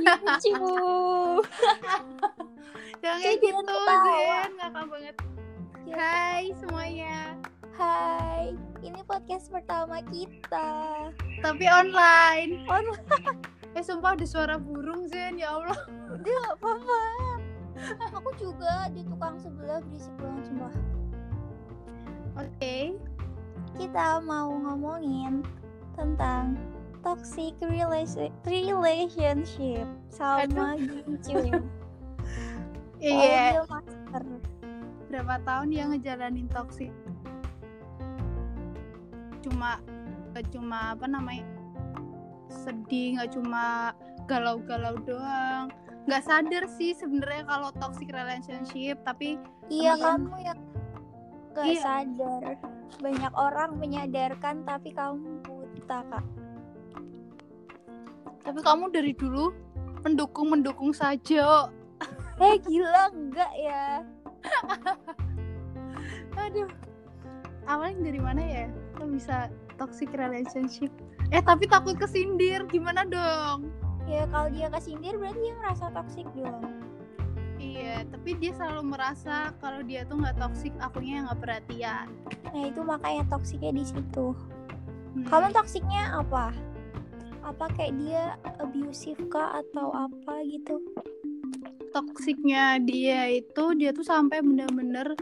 Lucu. Jangan Kayak gitu. Zen. Ngakak banget. Ya. Hai semuanya. Hai, ini podcast pertama kita. Tapi online. Online. Eh sumpah ada suara burung Zen, ya Allah. Dia gak apa-apa. Aku juga di tukang sebelah berisik banget sumpah. Oke. Kita mau ngomongin tentang toxic relation relationship sama Gincu. Iya. Oh, master. Berapa tahun dia ngejalanin toxic? Cuma gak cuma apa namanya? sedih, nggak cuma galau-galau doang. Nggak sadar sih sebenarnya kalau toxic relationship, tapi Iya Iya. kamu yang gak Iya. sadar. Banyak orang menyadarkan tapi kamu buta kak. Tapi kamu dari dulu mendukung-mendukung saja. Eh gila enggak ya? Aduh. Awalnya dari mana ya? Kok bisa toxic relationship? Eh tapi takut kesindir, gimana dong? Ya kalau dia kesindir berarti dia merasa toksik dong. Iya, tapi dia selalu merasa kalau dia tuh nggak toxic, akunya yang nggak perhatian. Nah itu makanya toksiknya di situ. Hmm. Kamu toksiknya apa? Apa kayak dia abusive kah atau apa gitu? toksiknya dia itu dia tuh sampai bener-bener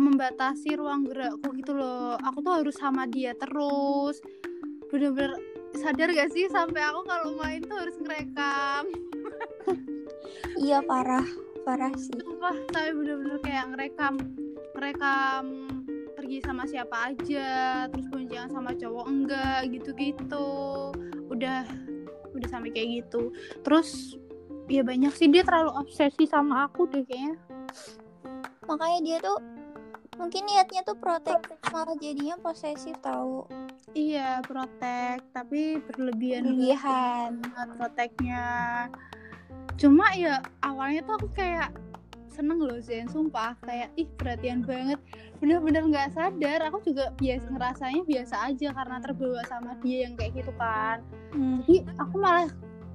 membatasi ruang gerakku gitu loh. Aku tuh harus sama dia terus. Bener-bener sadar gak sih sampai aku kalau main tuh harus ngerekam. Iya parah, parah sih. Sumpah, saya bener-bener kayak ngerekam ngerekam pergi sama siapa aja, terus boncengan sama cowok enggak gitu-gitu. Udah udah sampai kayak gitu. Terus ya banyak sih dia terlalu obsesi sama aku deh kayaknya. Makanya dia tuh mungkin niatnya tuh protek malah jadinya posesif tahu. Iya, protek, tapi berlebihan Berlebihan. proteknya. Cuma ya awalnya tuh aku kayak seneng loh Zen, sumpah kayak ih perhatian banget. Bener-bener nggak sadar, aku juga biasa ngerasanya biasa aja karena terbawa sama dia yang kayak gitu kan. Hmm. Jadi aku malah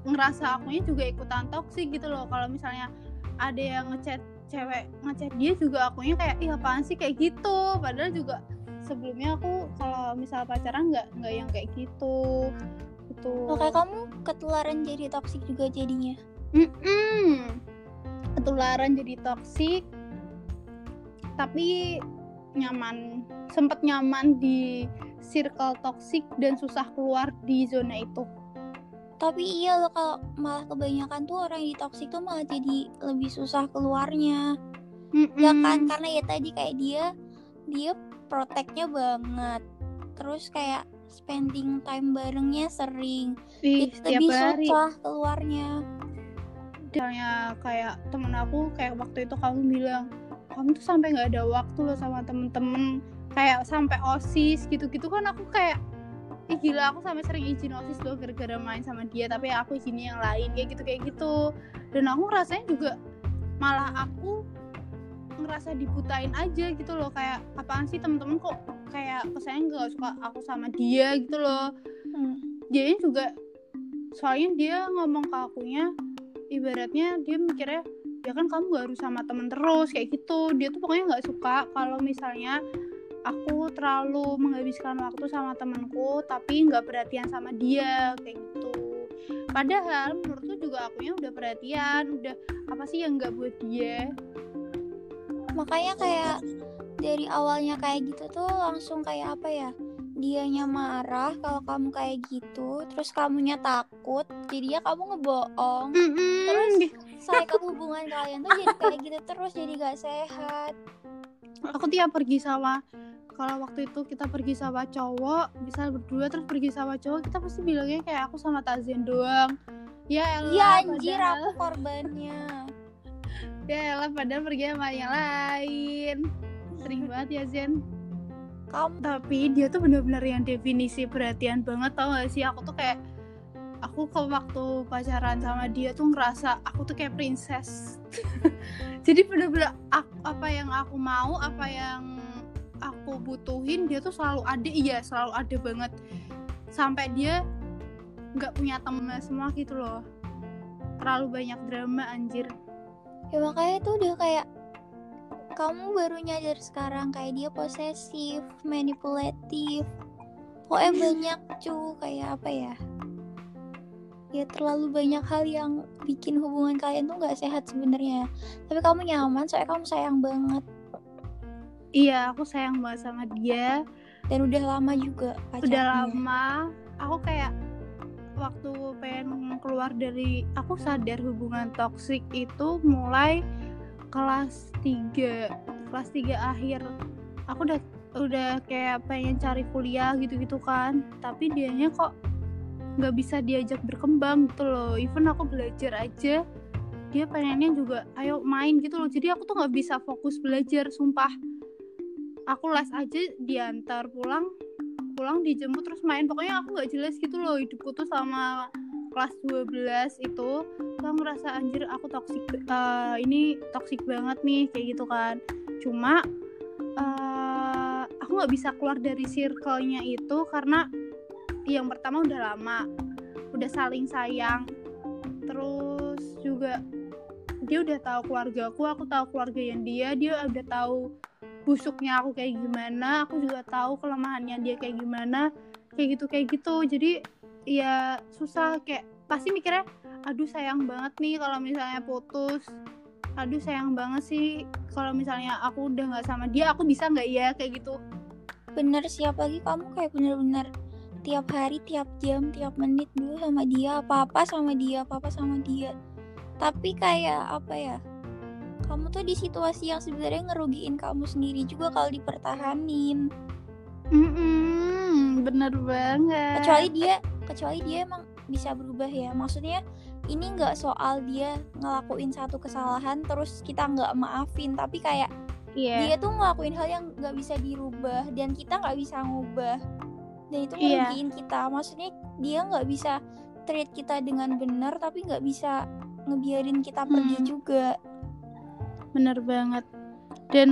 ngerasa akunya juga ikutan toksik gitu loh. Kalau misalnya ada yang ngechat cewek ngechat dia juga akunya kayak ih apaan sih kayak gitu. Padahal juga sebelumnya aku kalau misal pacaran nggak nggak yang kayak gitu gitu Makanya kamu ketularan jadi toksik juga jadinya. Mm-mm. ketularan jadi toksik tapi nyaman sempet nyaman di circle toksik dan susah keluar di zona itu Tapi iya loh kalau malah kebanyakan tuh orang yang di toksik tuh malah jadi lebih susah keluarnya. Ya kan karena ya tadi kayak dia dia proteknya banget. Terus kayak spending time barengnya sering. Ih, lebih hari susah keluarnya. misalnya kayak temen aku kayak waktu itu kamu bilang kamu tuh sampai nggak ada waktu loh sama temen-temen. Kayak sampai osis gitu-gitu kan aku kayak Ih gila aku sampai sering izin osis loh gara-gara main sama dia tapi aku izinnya yang lain kayak gitu kayak gitu. Dan aku rasanya juga malah aku ngerasa dibutain aja gitu loh kayak apaan sih temen-temen kok kayak kesannya nggak suka aku sama dia? gitu loh. Hmm. dia juga soalnya dia ngomong ke akunya ibaratnya dia mikirnya ya kan kamu gak harus sama temen terus kayak gitu. Dia tuh pokoknya nggak suka kalau misalnya aku terlalu menghabiskan waktu sama temenku tapi nggak perhatian sama dia kayak gitu. Padahal menurutku juga akunya udah perhatian udah apa sih yang nggak buat dia? Makanya kayak dari awalnya kayak gitu tuh langsung kayak apa ya? Dianya marah kalau kamu kayak gitu, terus kamunya takut, jadinya kamu ngebohong. Terus cycle hubungan kalian tuh jadi kayak gitu terus jadi gak sehat. aku tiap pergi sama kalau waktu itu kita pergi sama cowok bisa berdua terus pergi sama cowok kita pasti bilangnya kayak aku sama Tazen doang ya elah Iya anjir padahal- aku korbannya. ya elah padahal pergi sama yang lain sering banget ya Zen Kamu tapi dia tuh bener-bener yang definisi perhatian banget tau gak sih? Aku tuh kayak aku ke waktu pacaran sama dia tuh ngerasa aku tuh kayak princess. Jadi bener-bener aku- apa yang aku mau apa yang aku butuhin dia tuh selalu ada. Iya selalu ada banget. Sampai dia nggak punya teman semua gitu loh. Terlalu banyak drama anjir. Ya makanya tuh udah kayak kamu baru nyadar sekarang kayak dia posesif manipulatif. Pokoknya banyak cu kayak apa ya? Ya terlalu banyak hal yang bikin hubungan kalian tuh nggak sehat sebenarnya. Tapi kamu nyaman soalnya kamu sayang banget. Iya aku sayang banget sama dia. Dan udah lama juga pacarnya. udah lama. Aku kayak waktu pengen keluar dari aku sadar hubungan toksik itu mulai kelas 3 kelas 3 akhir. Aku udah udah kayak pengen cari kuliah gitu-gitu kan. Tapi dianya kok nggak bisa diajak berkembang gitu loh. Even aku belajar aja dia pengennya juga ayo main gitu loh. Jadi aku tuh nggak bisa fokus belajar sumpah. Aku les aja diantar pulang pulang dijemput terus main. Pokoknya aku nggak jelas gitu loh hidupku tuh sama kelas 12 itu aku ngerasa anjir aku toksik uh, ini toksik banget nih kayak gitu kan. Cuma uh, aku nggak bisa keluar dari circle-nya itu karena yang pertama udah lama udah saling sayang. Terus juga dia udah tahu keluarga aku aku tahu keluarga yang dia dia udah tahu busuknya aku kayak gimana aku juga tahu kelemahannya dia kayak gimana kayak gitu kayak gitu. Jadi ya susah kayak pasti mikirnya aduh sayang banget nih kalau misalnya putus. Aduh sayang banget sih kalau misalnya aku udah nggak sama dia aku bisa nggak ya? Kayak gitu. Bener siap lagi kamu kayak bener-bener tiap hari tiap jam tiap menit dulu sama dia apa apa sama dia apa apa sama dia. Tapi kayak apa ya kamu tuh di situasi yang sebenarnya ngerugiin kamu sendiri juga kalau dipertahanin. Mm -mm, bener banget. Kecuali dia kecuali dia emang bisa berubah ya maksudnya ini nggak soal dia ngelakuin satu kesalahan terus kita nggak maafin tapi kayak yeah. dia tuh ngelakuin hal yang nggak bisa dirubah dan kita nggak bisa ngubah dan itu iya. ngerugiin yeah. kita maksudnya dia nggak bisa treat kita dengan benar tapi nggak bisa ngebiarin kita hmm. pergi juga bener banget dan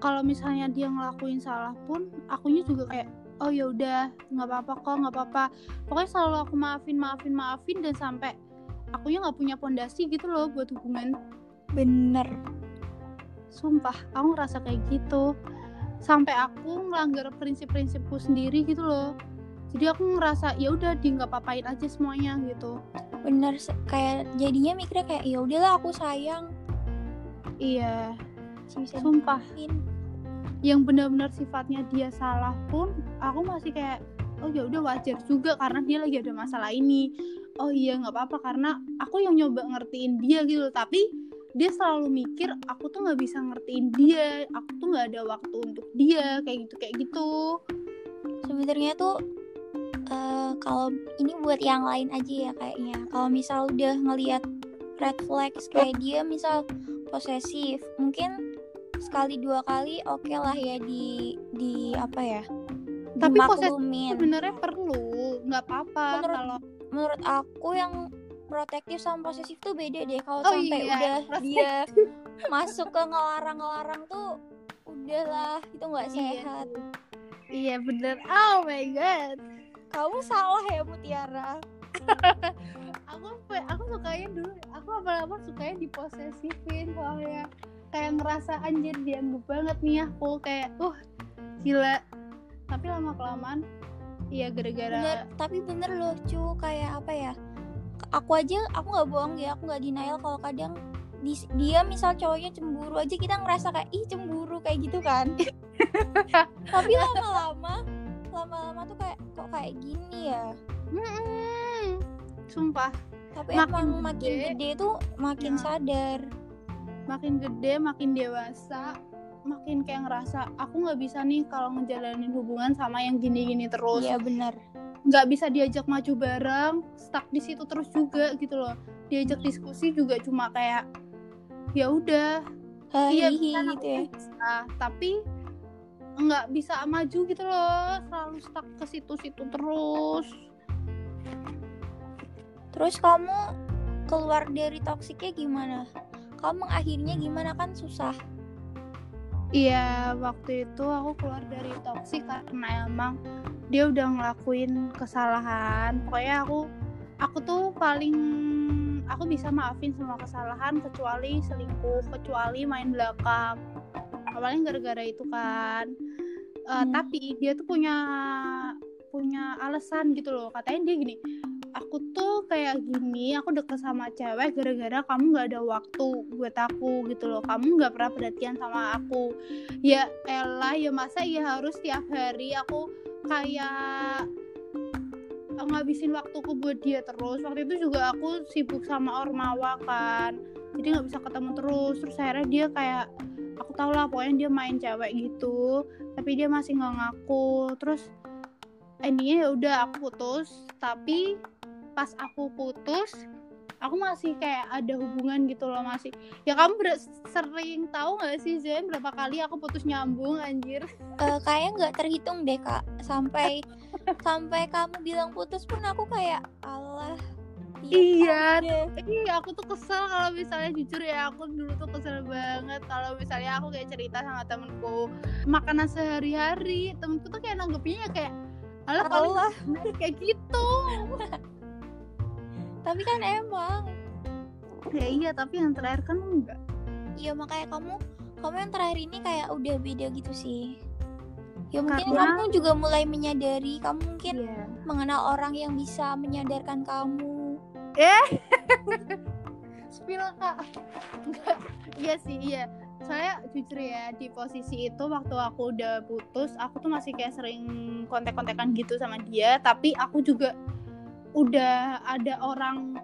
kalau misalnya dia ngelakuin salah pun akunya juga kayak oh ya udah nggak apa-apa kok nggak apa-apa. Pokoknya selalu aku maafin maafin maafin dan sampai akunya nggak punya pondasi gitu loh buat hubungan. Bener. Sumpah aku ngerasa kayak gitu. Sampai aku ngelanggar prinsip-prinsipku sendiri gitu loh. Jadi aku ngerasa ya udah di nggak papain aja semuanya gitu. Bener kayak jadinya mikirnya kayak ya udahlah aku sayang. Iya. Sumpah yang benar-benar sifatnya dia salah pun aku masih kayak oh ya udah wajar juga karena dia lagi ada masalah ini. Oh iya nggak apa-apa karena aku yang nyoba ngertiin dia gitu. Tapi dia selalu mikir aku tuh nggak bisa ngertiin dia aku tuh nggak ada waktu untuk dia kayak gitu kayak gitu. Sebenarnya tuh uh, kalau ini buat yang lain aja ya kayaknya. Kalau misal udah ngelihat red flags kayak dia misal posesif mungkin sekali dua kali oke okay lah ya di di apa ya tapi posesif sebenarnya perlu nggak apa-apa kalau menurut aku yang protektif sama posesif tuh beda deh kalau oh, sampai iya. udah dia masuk ke ngelarang-ngelarang tuh udahlah itu nggak iya. sehat. Iya bener. Oh my god. Kamu salah ya Mutiara. Aku aku sukanya dulu aku apa-apa sukanya diposesifin soalnya kayak ngerasa anjir dianggap banget nih aku kayak uh gila. Tapi lama kelamaan iya gara-gara tapi bener loh cu kayak apa ya aku aja aku nggak bohong ya aku nggak denial kalau kadang di, dia misal cowoknya cemburu aja kita ngerasa kayak ih cemburu kayak gitu kan. Tapi lama-lama lama-lama tuh kayak kok kayak gini ya? Sumpah. Tapi makin emang makin gede, gede tuh makin ya. sadar makin gede makin dewasa makin kayak ngerasa aku nggak bisa nih kalau ngejalanin hubungan sama yang gini-gini terus. Iya benar. Nggak bisa diajak maju bareng stuck di situ terus juga gitu loh. Diajak diskusi juga cuma kayak ya udah. Iya bisa gitu ya. bisa, tapi nggak bisa maju gitu loh. Selalu stuck ke situ-situ terus. Terus kamu keluar dari toksiknya gimana kamu akhirnya gimana kan susah Iya, waktu itu aku keluar dari toksik karena emang dia udah ngelakuin kesalahan. Pokoknya aku aku tuh paling aku bisa maafin semua kesalahan kecuali selingkuh, kecuali main belakang. Awalnya gara-gara itu kan. Uh, Hmm. tapi dia tuh punya punya alasan gitu loh. Katanya dia gini, aku tuh kayak gini, aku deket sama cewek gara-gara kamu nggak ada waktu buat aku gitu loh. Kamu nggak pernah perhatian sama aku. Ya elah, ya masa ya harus tiap hari aku kayak ngabisin waktuku buat dia terus. Waktu itu juga aku sibuk sama Ormawa kan. Jadi nggak bisa ketemu terus. Terus akhirnya dia kayak aku tau lah pokoknya dia main cewek gitu tapi dia masih nggak ngaku terus endingnya ya udah aku putus tapi pas aku putus aku masih kayak ada hubungan gitu loh masih. Ya kamu ber- sering tahu nggak sih Zen berapa kali aku putus nyambung anjir? Eh, kayaknya nggak terhitung deh kak. Sampai sampai kamu bilang putus pun aku kayak Allah Iya. deh. Iya, aku tuh kesel kalau misalnya jujur ya aku dulu tuh kesel banget. Kalau misalnya aku kayak cerita sama temenku makanan sehari-hari temenku tuh kayak nanggepinnya kayak alah paling Allah kayak gitu tapi kan emang. Ya iya tapi yang terakhir kan enggak. Iya makanya kamu kamu yang terakhir ini kayak udah beda gitu sih. Ya mungkin Karena- kamu juga mulai menyadari kamu mungkin Iya. mengenal orang yang bisa menyadarkan kamu. Spill kak. Enggak. Iya sih iya. Saya jujur ya di posisi itu waktu aku udah putus aku tuh masih kayak sering kontek-kontekan gitu sama dia tapi aku juga udah ada orang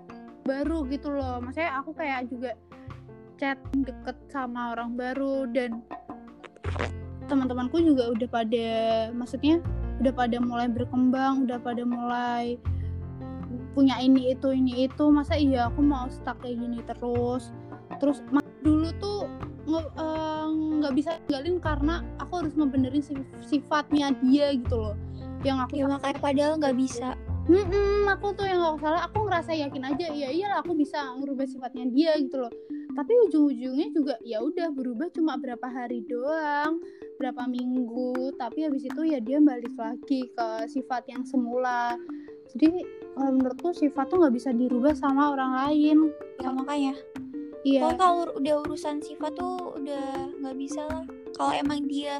baru gitu loh. Maksudnya aku kayak juga chat deket sama orang baru dan teman-temanku juga udah pada maksudnya udah pada mulai berkembang udah pada mulai punya ini itu ini itu. Masa iya aku mau stuck kayak gini terus? Terus dulu tuh eh, nggak bisa tinggalin karena aku harus ngebenerin sif- sifatnya dia gitu loh. Yang aku ya makanya padahal nggak bisa Mm-mm, aku tuh yang gak salah aku ngerasa yakin aja ya iyalah aku bisa ngerubah sifatnya dia gitu loh. Tapi ujung-ujungnya juga ya udah berubah cuma berapa hari doang berapa minggu tapi habis itu ya dia balik lagi ke sifat yang semula. Jadi kalau menurutku sifat tuh nggak bisa dirubah sama orang lain. Ya makanya. Iya. Kalau udah urusan sifat tuh udah nggak bisa lah. Kalau emang dia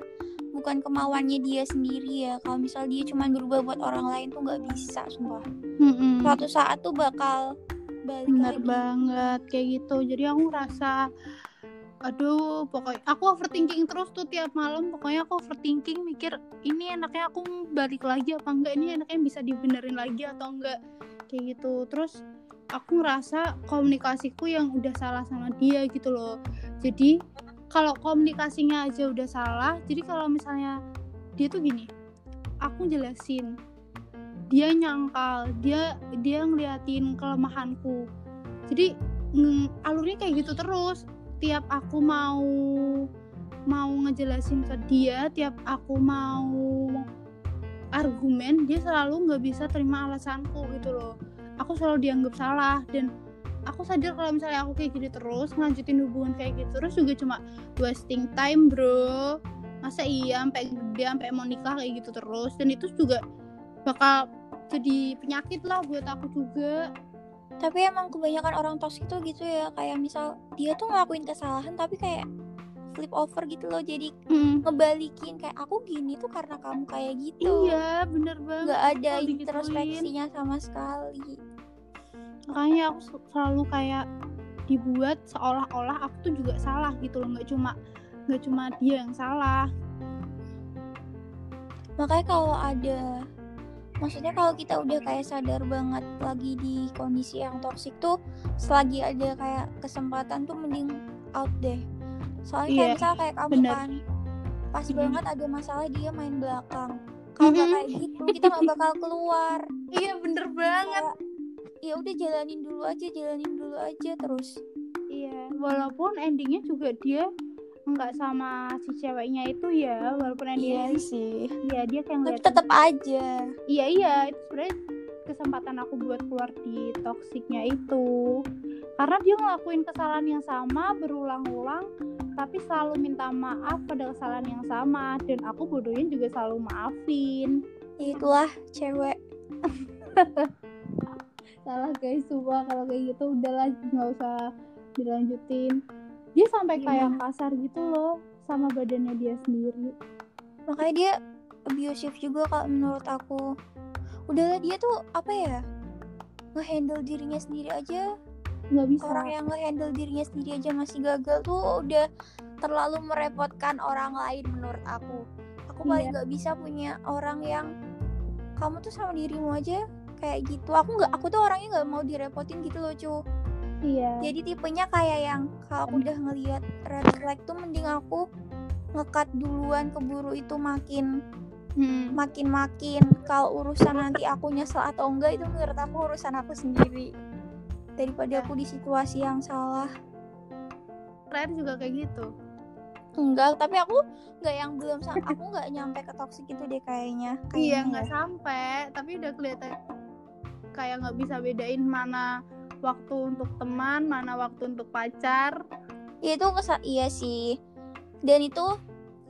bukan kemauannya dia sendiri ya. Kalau misal dia cuma berubah buat orang lain tuh nggak bisa sumpah. Mm-mm. suatu saat tuh bakal balik bener lagi. banget kayak gitu. Jadi aku ngerasa aduh pokoknya aku overthinking terus tuh tiap malam. Pokoknya aku overthinking mikir ini enaknya aku balik lagi apa enggak? Ini enaknya bisa dibenerin lagi atau enggak? Kayak gitu. Terus aku ngerasa komunikasiku yang udah salah sama dia gitu loh. Jadi kalau komunikasinya aja udah salah jadi kalau misalnya dia tuh gini aku jelasin dia nyangkal dia dia ngeliatin kelemahanku. Jadi mm, alurnya kayak gitu terus. Tiap aku mau mau ngejelasin ke dia tiap aku mau argumen dia selalu nggak bisa terima alasanku gitu loh. Aku selalu dianggap salah dan aku sadar kalau misalnya aku kayak gini terus ngelanjutin hubungan kayak gitu terus juga cuma wasting time bro. Masa iya sampai gede sampai mau nikah kayak gitu terus? Dan itu juga bakal jadi penyakit lah buat aku juga. Tapi emang kebanyakan orang toksik tuh gitu ya kayak misal dia tuh ngelakuin kesalahan tapi kayak flip over gitu loh jadi Mm. ngebalikin kayak aku gini tuh karena kamu kayak gitu. Iya bener banget. Nggak ada introspeksinya sama sekali makanya aku selalu kayak dibuat seolah-olah aku tuh juga salah gitu loh nggak cuma nggak cuma dia yang salah makanya kalau ada maksudnya kalau kita udah kayak sadar banget lagi di kondisi yang toksik tuh selagi ada kayak kesempatan tuh mending out deh soalnya kayak Iya, misal kayak kamu bener. kan pas Mhm. banget ada masalah dia main belakang kalau nggak Mhm. kayak gitu kita nggak bakal keluar iya bener banget Kayak, ya udah jalanin dulu aja jalanin dulu aja terus. Iya. Walaupun endingnya juga dia nggak sama si ceweknya itu ya walaupun endingnya sih. iya dia kayak tapi tetap aja. Iya iya itu sebenarnya kesempatan aku buat keluar di toksiknya itu. Karena dia ngelakuin kesalahan yang sama berulang-ulang tapi selalu minta maaf pada kesalahan yang sama. Dan aku bodohnya juga selalu maafin. Itulah cewek salah guys. Sumpah kalau kayak gitu udahlah nggak usah dilanjutin. Dia sampai kayak Gimana? kasar gitu loh sama badannya dia sendiri. Makanya dia abusive juga kalau menurut aku. Udahlah dia tuh apa ya ngehandle dirinya sendiri aja. Nggak bisa. Orang yang ngehandle dirinya sendiri aja masih gagal tuh udah terlalu merepotkan orang lain menurut aku. Aku paling Iya. nggak bisa punya orang yang kamu tuh sama dirimu aja kayak gitu. Aku nggak aku tuh orangnya nggak mau direpotin gitu loh cu. Iya. Jadi tipenya kayak yang kalau aku udah ngelihat red flag tuh mending aku ngekat duluan keburu itu makin Hmm. makin makin kalau urusan nanti aku nyesel atau enggak itu menurut aku urusan aku sendiri daripada aku di situasi yang salah. Rare juga kayak gitu. Enggak tapi aku nggak yang belum aku nggak nyampe ke toxic itu deh kayaknya iya Kayaknya nggak ya. sampai tapi udah kelihatan kayak nggak bisa bedain mana waktu untuk teman mana waktu untuk pacar. Ya, itu iya sih. Dan itu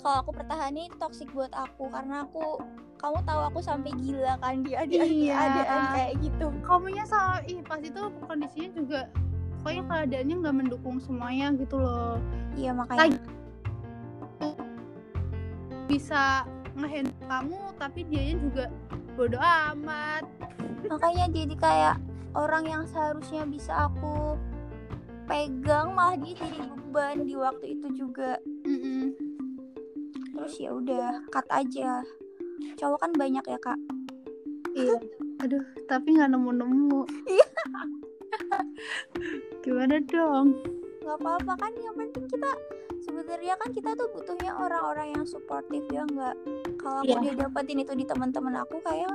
kalau aku pertahanin itu toxic buat aku. Karena aku kamu tahu aku sampai gila kan di ada Iya. keadaan kayak gitu. Kamunya sama ih pas itu kondisinya juga pokoknya keadaannya nggak mendukung semuanya gitu loh. Iya makanya. Bisa ngehandle kamu tapi dianya juga bodoh amat. Makanya jadi kayak orang yang seharusnya bisa aku pegang malah dia jadi beban di waktu itu juga. Mm-mm. terus ya udah cut aja. Cowok kan banyak ya kak? Iya. Aduh tapi nggak nemu nemu Iya. gimana dong? Nggak apa-apa kan yang penting kita sebenarnya kan kita tuh butuhnya orang-orang yang suportif ya nggak kalau aku Iya. udah dapetin itu di teman-teman aku kayak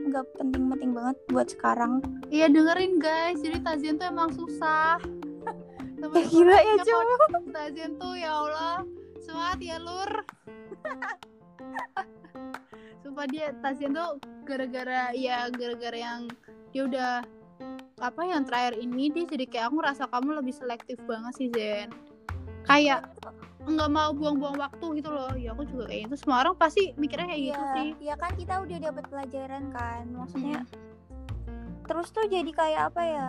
nggak penting-penting banget buat sekarang Iya dengerin guys, jadi Tazian tuh emang susah. Temen-temen gila ya, kalau Tazian tuh ya Allah, semangat ya lur. Sumpah dia Tazian tuh gara-gara ya gara-gara yang dia udah apa yang terakhir ini dia jadi kayak aku ngerasa kamu lebih selektif banget sih Zen. Kayak nggak mau buang-buang waktu gitu loh. Ya aku juga kayak gitu. Semua orang pasti mikirnya kayak gitu Iya, sih. ya kan kita udah dapat pelajaran kan maksudnya terus tuh jadi kayak apa ya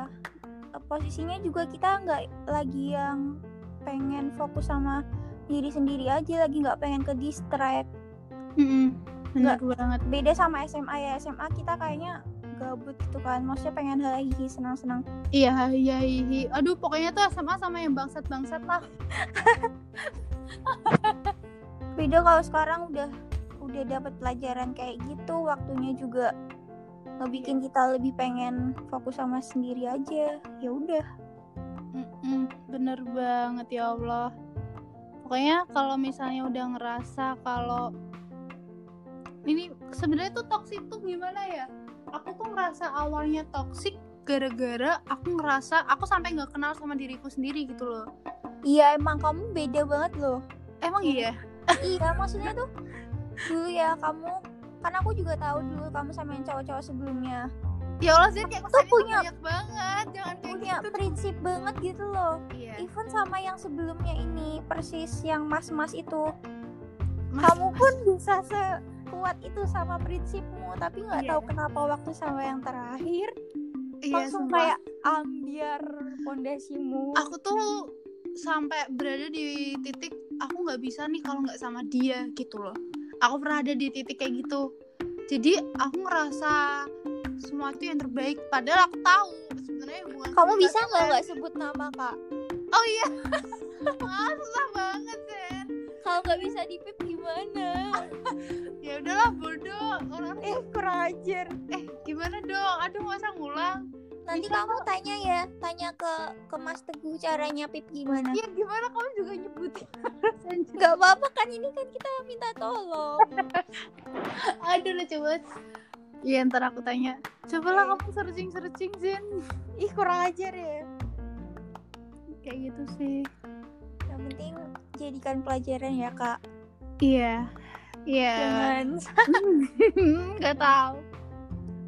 posisinya juga kita nggak lagi yang pengen fokus sama diri sendiri aja lagi nggak pengen ke distract Mm-mm. Bener banget. beda sama SMA ya SMA kita kayaknya gabut gitu kan maksudnya pengen hahihi senang-senang Iya, iya, iya. Aduh, pokoknya tuh SMA sama yang bangsat-bangsat lah. beda kalau sekarang udah udah dapat pelajaran kayak gitu waktunya juga ngebikin kita lebih pengen fokus sama sendiri aja ya udah Mm-mm, bener banget ya Allah. Pokoknya kalau misalnya udah ngerasa kalau ini sebenarnya tuh toxic tuh gimana ya? Aku tuh ngerasa awalnya toxic gara-gara aku ngerasa aku sampai nggak kenal sama diriku sendiri gitu loh. iya emang kamu beda banget loh Emang iya? iya maksudnya tuh dulu ya kamu kan aku juga tahu dulu kamu sama yang cowok-cowok sebelumnya Ya Allah, Zin kayak Tuh punya- banyak banget. Jangan kayak punya gitu. prinsip banget gitu loh Iya. even sama yang sebelumnya ini persis yang mas-mas itu Mas- kamu pun bisa sekuat itu sama prinsipmu tapi nggak Iya. tahu kenapa waktu sama yang terakhir Iya, langsung sumpah. kayak ambiar pondasimu. Aku tuh sampai berada di titik aku nggak bisa nih kalau nggak sama dia gitu loh. Aku pernah ada di titik kayak gitu. Jadi aku ngerasa semua itu yang terbaik padahal aku tahu sebenarnya hubungan kamu bisa nggak nggak sebut nama kak? Oh iya. Ah, susah banget Zen. Kalau nggak bisa dipip gimana ya udahlah bodoh. Orang eh kurang ajar. Eh gimana dong? Aduh masa ngulang? Nanti Bisa kamu tanya ya tanya ke ke Mas Teguh caranya pip gimana? Ya gimana? Kamu juga nyebutin nggak apa-apa kan ini kan kita minta tolong. Aduh lucu banget. Iya ntar aku tanya. Cobalah kamu searching searching Zen ih kurang ajar ya. Kayak gitu sih. Yang penting jadikan pelajaran ya kak. Iya Iya. Jangan. Gak tahu.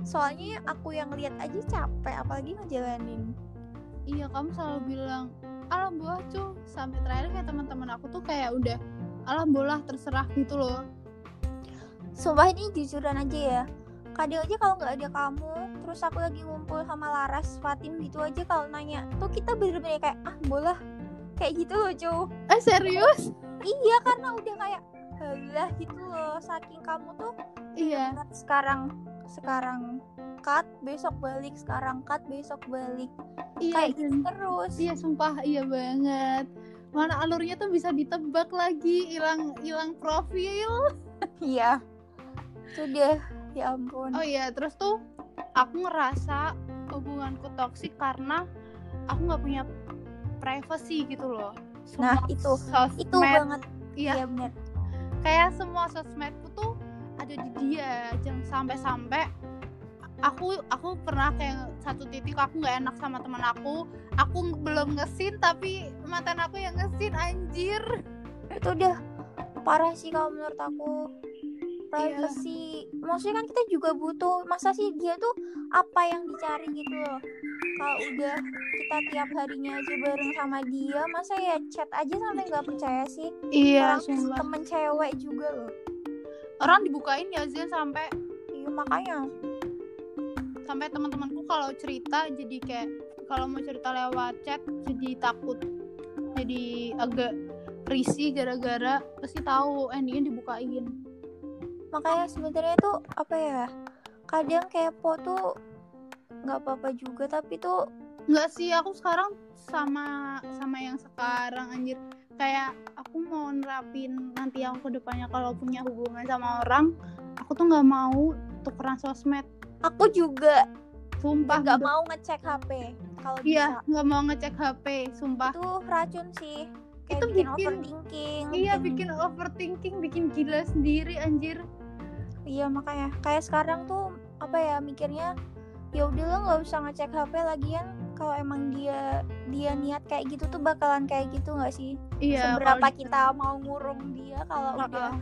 Soalnya aku yang lihat aja capek apalagi ngejalanin. Iya kamu selalu bilang alam bola cu sampai terakhir kayak teman-teman aku tuh kayak udah alam bola terserah gitu loh. Sumpah ini jujuran aja ya. Kadang aja kalau nggak ada kamu Terus aku lagi ngumpul sama Laras, Fatin gitu aja kalau nanya Tuh kita bener-bener kayak ah bola Kayak gitu loh cu eh serius? Iya karena udah kayak Halah gitu loh. Saking kamu tuh iya. sekarang Sekarang cut besok balik Sekarang cut besok balik. Iya Kayak gitu terus. iya sumpah iya banget. Mana alurnya tuh bisa ditebak lagi hilang hilang profil. Iya. Sudah ya ampun. Oh iya terus tuh aku ngerasa hubunganku toksik karena aku nggak punya privacy gitu loh. Nah, Semua itu. sosmed, Itu banget. Iya. Iya bener kayak semua sosmedku tuh ada di dia jangan sampai-sampai aku aku pernah kayak satu titik aku nggak enak sama teman aku aku belum ngesin tapi mantan aku yang ngesin anjir. Itu udah parah sih kalau menurut aku privacy. Maksudnya kan kita juga butuh masa sih dia tuh apa yang dicari gitu loh? Kalau udah kita tiap harinya aja bareng sama dia masa ya chat aja sampai nggak percaya sih? Iya temen cewek juga loh. Orang dibukain ya Zen sampai iya makanya. sampai teman-temanku kalau cerita jadi kayak kalau mau cerita lewat chat jadi takut. Jadi agak risih gara-gara pasti tahu endingnya dibukain makanya sebenarnya tuh apa ya kadang kepo tuh nggak apa-apa juga tapi tuh Enggak sih, aku sekarang sama sama yang sekarang anjir. Kayak aku mau nerapin nanti aku ke depannya kalau punya hubungan sama orang, aku tuh nggak mau tukeran sosmed. aku juga Sumpah nggak bener. mau ngecek HP kalau Iya, nggak mau ngecek HP, sumpah. itu racun sih kayak Itu bikin, bikin- overthinking Iya, bikin overthinking, bikin gila sendiri anjir. Iya makanya. Kayak sekarang tuh apa ya mikirnya ya udahlah nggak usah ngecek HP lagian kalau emang dia dia niat kayak gitu tuh bakalan kayak gitu nggak sih? Iya, seberapa kita mau ngurung dia kalau udah?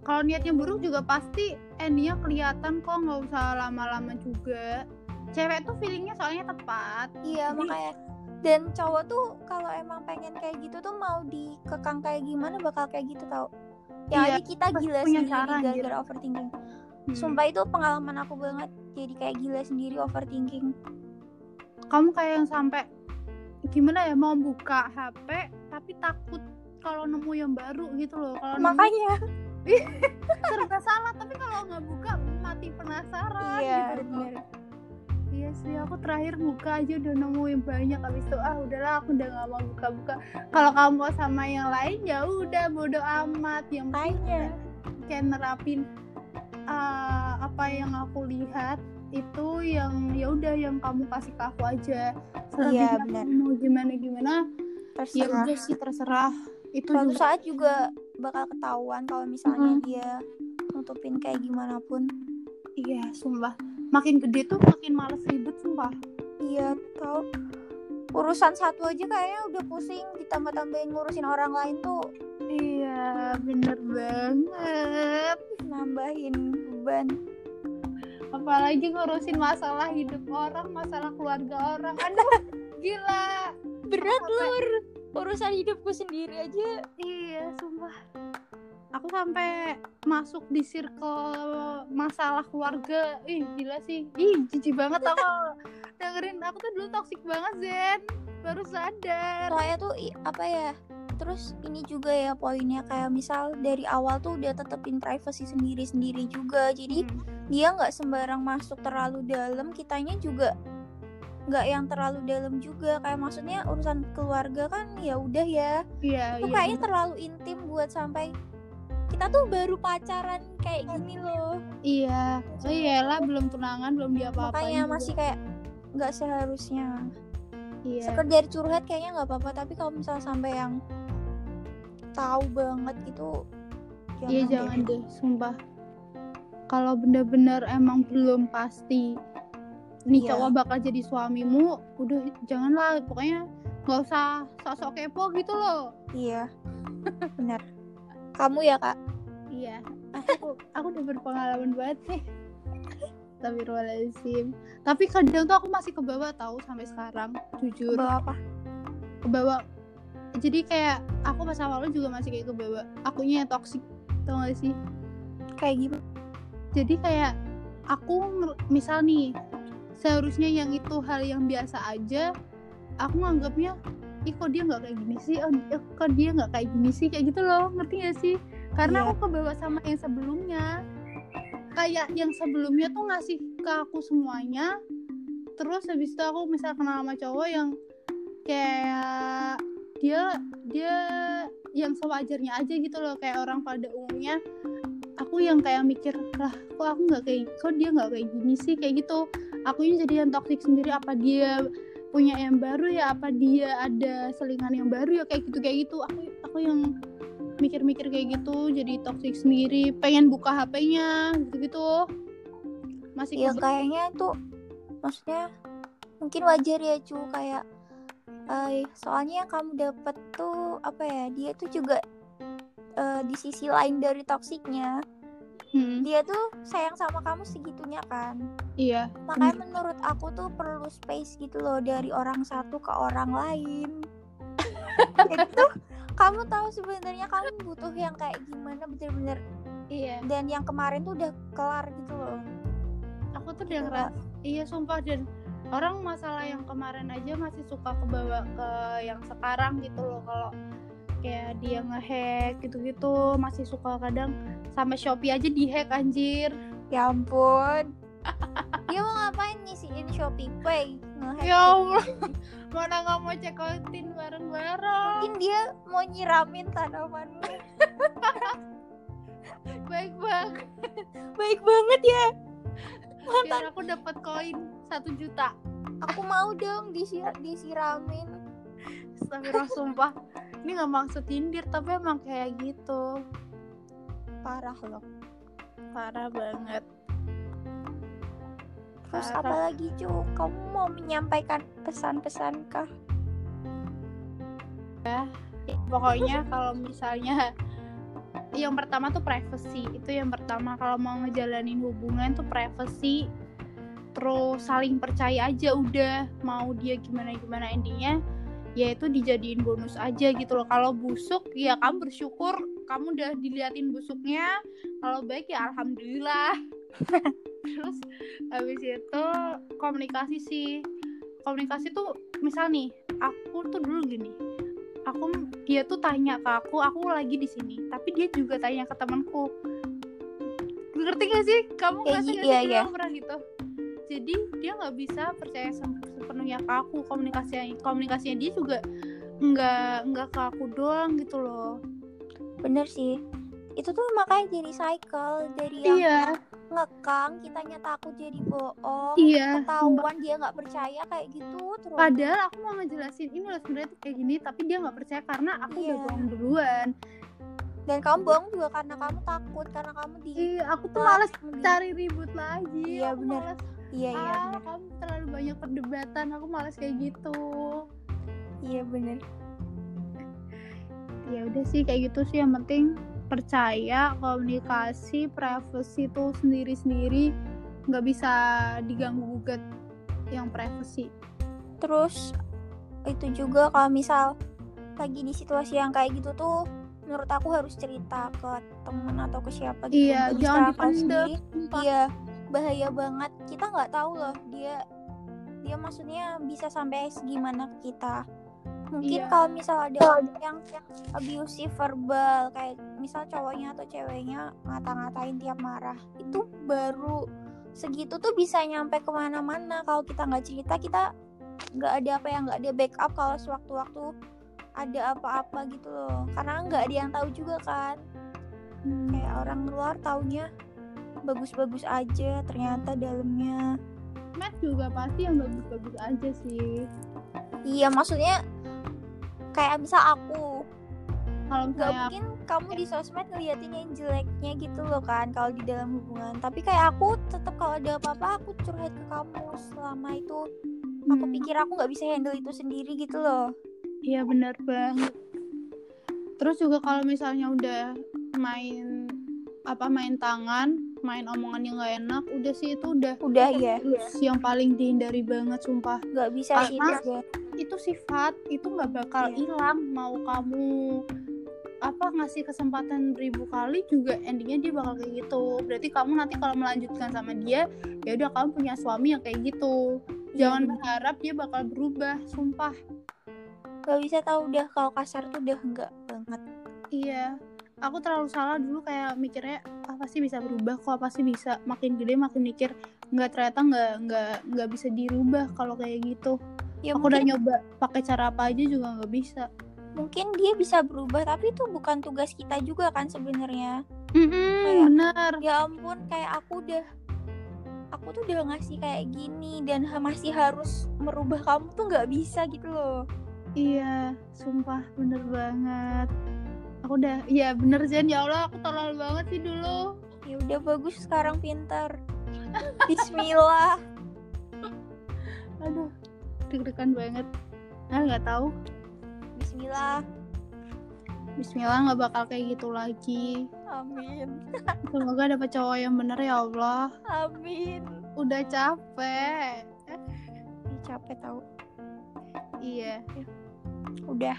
Kalau niatnya buruk juga pasti endingnya kelihatan kok nggak usah lama-lama juga. Cewek tuh feelingnya soalnya tepat. iya Jadi- makanya. Dan cowok tuh kalau emang pengen kayak gitu tuh mau dikekang kayak gimana bakal kayak gitu tau yang Iya, ada kita gila sendiri gara-gara overthinking. Hmm. sumpah itu pengalaman aku banget jadi kayak gila sendiri overthinking. Kamu kayak yang sampai gimana ya mau buka HP tapi takut kalau nemu yang baru gitu loh kalau nemu makanya. Serba salah tapi kalau nggak buka mati penasaran iya gitu bener iya sih aku terakhir buka aja udah nemuin banyak habis itu ah udahlah aku udah nggak mau buka-buka. Kalau kamu mau sama yang lain ya udah bodo amat. Yang penting makanya kayak nerapin uh, apa yang aku lihat itu yang ya udah yang kamu kasih ke aku aja. Iya, Selebihnya kamu mau gimana gimana ya terserah. udah sih terserah. Itu suatu juga saat juga bakal ketahuan kalau misalnya Mhm. dia nutupin kayak gimana pun. Iya sumpah makin gede tuh makin males ribet sumpah. Iya tau. Urusan satu aja kayaknya udah pusing ditambah-tambahin ngurusin orang lain tuh. Iya bener banget. Nambahin beban. Apalagi ngurusin masalah hidup orang masalah keluarga orang. Aduh gila. Berat Sampai- lur. Urusan hidupku sendiri aja. Iya, sumpah. Aku sampai masuk di circle masalah keluarga. Ih, gila sih. Ih, jijik banget aku dengerin. Aku tuh dulu toxic banget, Zen. Baru sadar. soalnya tuh apa ya terus ini juga ya poinnya kayak misal dari awal tuh udah tetepin privacy sendiri-sendiri juga jadi Hmm. dia nggak sembarang masuk terlalu dalam kitanya juga nggak yang terlalu dalam juga kayak maksudnya urusan keluarga kan ya udah ya Iya, itu iya. kayaknya terlalu intim buat sampai kita tuh baru pacaran kayak gini loh Iya. Oh iyalah, belum tunangan, belum diapa-apain. makanya juga. masih kayak nggak seharusnya Iya. sekedar curhat kayaknya nggak apa-apa tapi kalau misalnya sampai yang tahu banget gitu Iya, deh. jangan deh, sumpah. Kalau bener-bener emang belum pasti nih Iya. cowok bakal jadi suamimu, udah janganlah. Pokoknya nggak usah sok-sok kepo gitu loh. iya benar kamu ya kak Iya, aku aku udah berpengalaman banget sih. Astagfirullahaladzim. Tapi kadang tuh aku masih ke bawah tahu sampai sekarang, jujur. Bawa apa? Ke bawah. Jadi kayak aku pas awal juga masih kayak ke bawah. Akunya yang toxic, tau gak sih? Kayak gimana? Jadi kayak aku misal nih seharusnya yang itu hal yang biasa aja, aku nganggapnya ih kok dia nggak kayak gini sih, oh, kok dia nggak kayak gini sih, kayak gitu loh, ngerti gak sih? Karena Iya. aku kebawa sama yang sebelumnya, kayak yang sebelumnya tuh ngasih ke aku semuanya, terus habis itu aku misal kenal sama cowok yang kayak dia dia yang sewajarnya aja gitu loh, kayak orang pada umumnya. Aku yang kayak mikir lah kok aku nggak kayak kok dia nggak kayak gini sih? Kayak gitu. Akunya jadi yang toxic sendiri apa dia punya yang baru ya apa dia ada selingan yang baru ya kayak gitu kayak gitu. Aku aku yang mikir-mikir kayak gitu jadi toxic sendiri. Pengen buka HP-nya gitu-gitu. Masih Ya kayaknya tuh maksudnya mungkin wajar ya cu kayak eh, soalnya yang kamu dapet tuh apa ya dia tuh juga eh, di sisi lain dari toksiknya Hmm, dia tuh sayang sama kamu segitunya kan? Iya. Makanya menurut aku tuh perlu space gitu loh dari orang satu ke orang lain. Jadi tuh kamu tahu sebenarnya kamu butuh yang kayak gimana bener-bener. Iya. Dan yang kemarin tuh udah kelar gitu loh. Aku tuh udah Gitu, ngeras iya sumpah. Dan orang masalah yang kemarin aja masih suka kebawa ke yang sekarang gitu loh. Kalau kayak dia ngehack gitu-gitu masih suka kadang sama Shopee aja dihack anjir Ya ampun. Dia mau ngapain ngisiin Shopee Pay? Nge-hack ya Allah mana nggak mau check outin bareng-bareng Mungkin dia mau nyiramin tanamanmu. baik banget Baik banget ya. biar aku dapat koin satu juta Aku mau dong disir disiramin. Astagfirullah sumpah ini nggak maksud tindir tapi emang kayak gitu Parah loh. parah banget Terus Parah. apa lagi cu? Kamu mau menyampaikan pesan-pesan kah? pokoknya kalau misalnya yang pertama tuh privacy itu yang pertama kalau mau ngejalanin hubungan tuh privacy terus saling percaya aja udah mau dia gimana gimana intinya ya itu dijadiin bonus aja gitu loh. Kalau busuk ya kamu bersyukur kamu udah diliatin busuknya. Kalau baik ya alhamdulillah. Terus habis itu komunikasi sih. Komunikasi tuh misal nih aku tuh dulu gini aku dia tuh tanya ke aku aku lagi di sini tapi dia juga tanya ke temanku. Ngerti gak sih? Kamu ngerasa gi- gak iya, sih iya. aku pernah gitu? Jadi dia nggak bisa percaya sem- sepenuhnya ke aku komunikasinya komunikasinya dia juga nggak nggak ke aku doang gitu loh Bener sih. Itu tuh makanya jadi cycle dari yang iya ngekang, kitanya takut jadi bohong, iya ketahuan dia nggak percaya kayak gitu terus. padahal aku mau ngejelasin ini loh sebenarnya tuh kayak gini tapi dia nggak percaya karena aku udah Iya. bohong duluan Dan kamu bohong juga karena kamu takut, karena kamu di iya aku tuh malas cari ribut lagi Iya, aku malas Iya iya ah bener. kamu terlalu banyak perdebatan aku malas kayak gitu Iya bener. ya udah sih kayak gitu sih yang penting percaya komunikasi privacy tuh sendiri sendiri nggak bisa diganggu gugat yang privacy Terus itu juga kalau misal lagi di situasi yang kayak gitu tuh menurut aku harus cerita ke temen atau ke siapa gitu. iya jangan dipendam. Iya bahaya banget. Kita nggak tahu loh dia dia maksudnya bisa sampai segimana kita. Mungkin Iya. kalau misal ada orang yang abusive verbal kayak misal cowoknya atau ceweknya ngata-ngatain tiap marah itu baru segitu tuh bisa nyampe ke mana-mana kalau kita nggak cerita kita nggak ada apa yang nggak ada backup kalau sewaktu-waktu ada apa-apa gitu loh karena nggak ada yang tahu juga kan Hmm, kayak orang luar taunya bagus-bagus aja ternyata dalamnya. Matt juga pasti yang bagus-bagus aja sih. Iya maksudnya kayak misal aku kalau nggak mungkin kamu di sosmed ngeliatin yang jeleknya gitu loh kan kalau di dalam hubungan. Tapi kayak aku tetap kalau ada apa-apa aku curhat ke kamu. Selama itu aku Hmm, pikir aku nggak bisa handle itu sendiri gitu loh. Iya benar banget. Terus juga kalau misalnya udah main apa main tangan main omongan yang gak enak udah sih itu udah. Udah ya yang paling dihindari banget sumpah. Nggak bisa sih itu sifat itu nggak bakal Iya. hilang. Mau kamu apa ngasih kesempatan ribu kali juga endingnya dia bakal kayak gitu. Berarti kamu nanti kalau melanjutkan sama dia ya udah kamu punya suami yang kayak gitu. Jangan Iya, berharap dia bakal berubah sumpah. Nggak bisa tahu udah kalau kasar tuh udah enggak banget. Iya aku terlalu salah dulu kayak mikirnya apa sih bisa berubah kok apa sih bisa makin gede makin mikir. Nggak ternyata nggak nggak nggak bisa dirubah kalau kayak gitu. Ya aku udah mungkin nyoba pakai cara apa aja juga nggak bisa. Mungkin dia bisa berubah tapi itu bukan tugas kita juga kan sebenarnya. Mm-mm, Kayak- bener ya ampun kayak aku udah aku tuh udah ngasih kayak gini dan masih harus merubah kamu tuh nggak bisa gitu loh. Iya, sumpah bener banget. Aku udah, iya bener Jen, ya Allah aku tolol banget sih dulu. ya udah bagus sekarang pintar Bismillah Aduh, deg-degan banget. Ah nggak tahu. Bismillah Bismillah nggak bakal kayak gitu lagi. Amin Semoga dapet cowok yang bener ya Allah. Amin Udah capek. Capek tau Iya, udah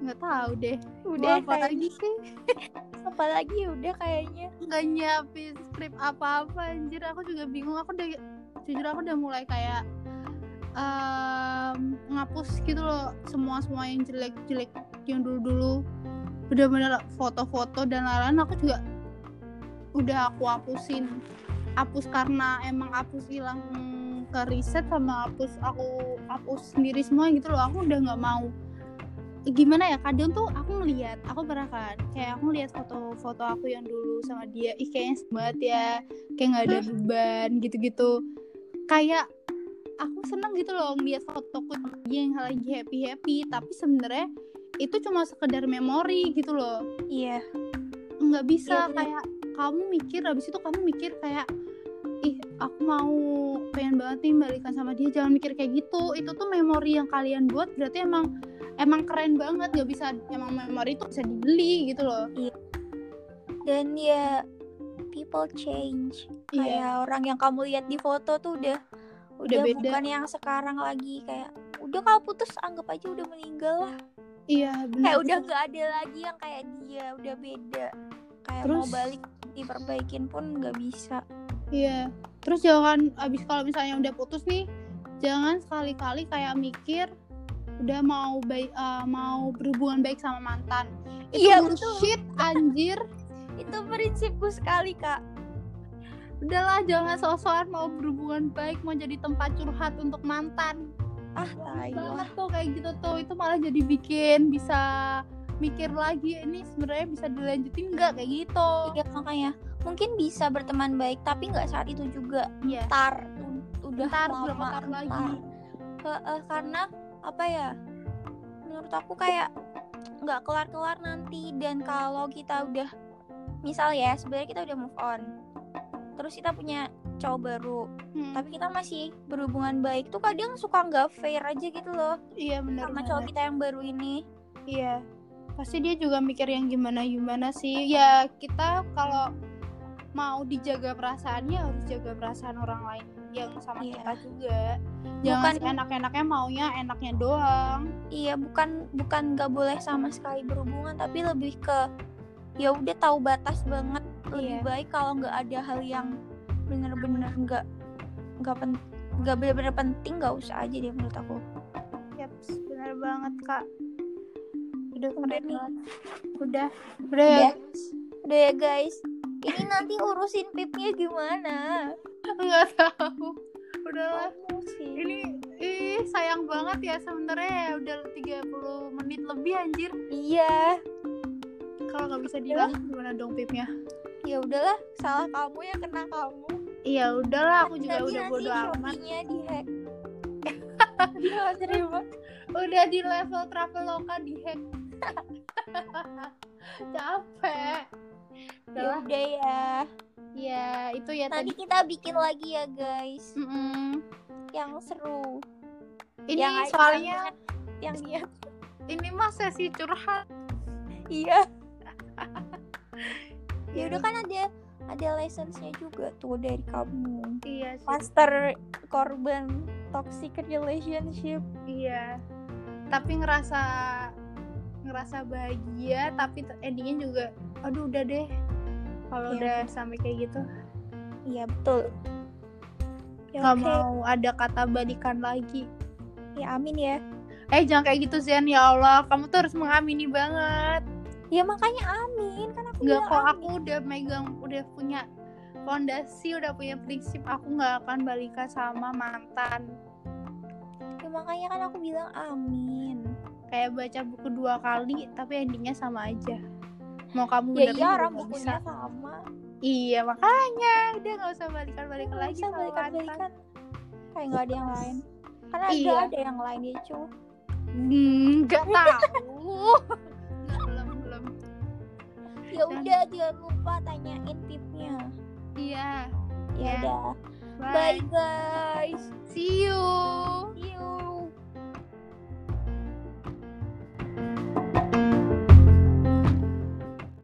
nggak tahu deh. udah apa lagi sih? apalagi udah kayaknya Nggak nyiapin skrip apa-apa anjir. Aku juga bingung. Aku udah, jujur aku udah mulai kayak em, ngapus gitu loh semua semua yang jelek-jelek yang dulu-dulu bener-bener foto-foto dan lain-lain aku juga udah aku hapusin hapus karena emang hapus hilang ke riset sama hapus aku hapus sendiri semua gitu loh aku udah nggak mau gimana ya kadang tuh aku ngeliat aku pernah kan kayak aku ngeliat foto-foto aku yang dulu sama dia ih kayaknya seru banget ya kayak nggak ada beban gitu-gitu. Kayak aku seneng gitu loh ngeliat fotoku sama dia yang lagi happy happy tapi sebenarnya itu cuma sekedar memori gitu loh. Iya. Nggak bisa Iya, bener. kayak kamu mikir habis itu kamu mikir kayak ih aku mau pengen banget nih balikan sama dia jangan mikir kayak gitu. Itu tuh memori yang kalian buat berarti emang emang keren banget nggak bisa emang memori itu bisa dibeli gitu loh. Dan ya people change. Iya. kayak orang yang kamu lihat di foto tuh udah udah, beda. bukan yang sekarang lagi. Kayak udah kalau putus anggap aja udah meninggal lah. Iya benar kayak udah nggak ada lagi yang kayak dia udah beda. Kayak mau Terus- balik diperbaikin pun nggak bisa. Iya. Terus jangan abis kalau misalnya udah putus nih, jangan sekali-kali kayak mikir udah mau baik eh, mau berhubungan baik sama mantan. Itu Iya, betul. bullshit anjir. itu prinsipku sekali kak Udahlah jangan sok-sokan mau berhubungan baik mau jadi tempat curhat untuk mantan. ah tai Banget tuh kayak gitu tuh. Itu malah jadi bikin bisa mikir lagi ini sebenarnya bisa dilanjutin nggak kayak gitu. iya makanya mungkin bisa berteman baik tapi nggak saat itu juga Iya. tar udah Ntar lama berapa tahun entar. lagi. Heeh, karena apa ya menurut aku kayak nggak kelar-kelar nanti. Dan kalau kita udah misal ya sebenarnya kita udah move on terus kita punya cowok baru Hmm, tapi kita masih berhubungan baik tuh kadang suka nggak fair aja gitu loh. Iya benar sama cowok kita yang baru ini. Iya, pasti dia juga mikir yang gimana gimana sih. Ya kita kalau mau dijaga perasaannya harus jaga perasaan orang lain yang sama Iya. kita juga. Jangan Bukan- enak-enaknya maunya enaknya doang. iya bukan bukan nggak boleh sama sekali berhubungan tapi lebih ke ya udah tahu batas banget lebih Iya. baik kalau nggak ada hal yang bener-bener nggak nggak pen nggak bener-bener penting nggak usah aja deh menurut aku Yap, benar banget kak. Udah keren nih. udah ya. Udah. udah ya guys ini nanti urusin pipnya gimana Nggak tahu. Udahlah. Sih Ini ih sayang banget ya sebenarnya ya udah 30 menit lebih anjir. iya Kalau nggak bisa dilanjut gimana dong pipnya? ya udahlah salah kamu ya kena kamu Iya udahlah aku juga Nanti- udah nanti bodo amat. Di hack terima Udah di level traveloka di hack. Capek. Ya udah ya. Ya itu ya nanti tadi. kita bikin lagi ya guys. Mm-mm. yang seru. Ini yang soalnya yang niat ini mah sesi curhat. iya. Ya udah kan ada ada lessonsnya juga tuh dari kamu. Iya sih. Master korban toxic relationship. Iya. Tapi ngerasa ngerasa bahagia tapi endingnya juga aduh udah deh. Kalau Iya. udah sampai kayak gitu. Iya betul. Ya nggak oke. mau ada kata balikan lagi. Ya amin ya. Eh jangan kayak gitu Zian ya Allah kamu tuh harus mengamini banget. Ya makanya amin. Kan aku nggak kok amin. aku udah megang udah punya fondasi udah punya prinsip aku nggak akan balikan sama mantan. Ya makanya kan aku bilang amin kayak baca buku dua kali tapi endingnya sama aja. Mau kamu ya iya orang bukunya bisa. sama. Iya makanya udah nggak usah balikan balikan lagi usah balikan balikan kayak nggak ada yang lain. Karena ada Iya. ada yang lain ya cu. Hmm, nggak tahu. nggak belum. Belum ya udah. jangan lupa tanyain tipnya iya. Ya Ya. udah. Bye. Bye guys. See you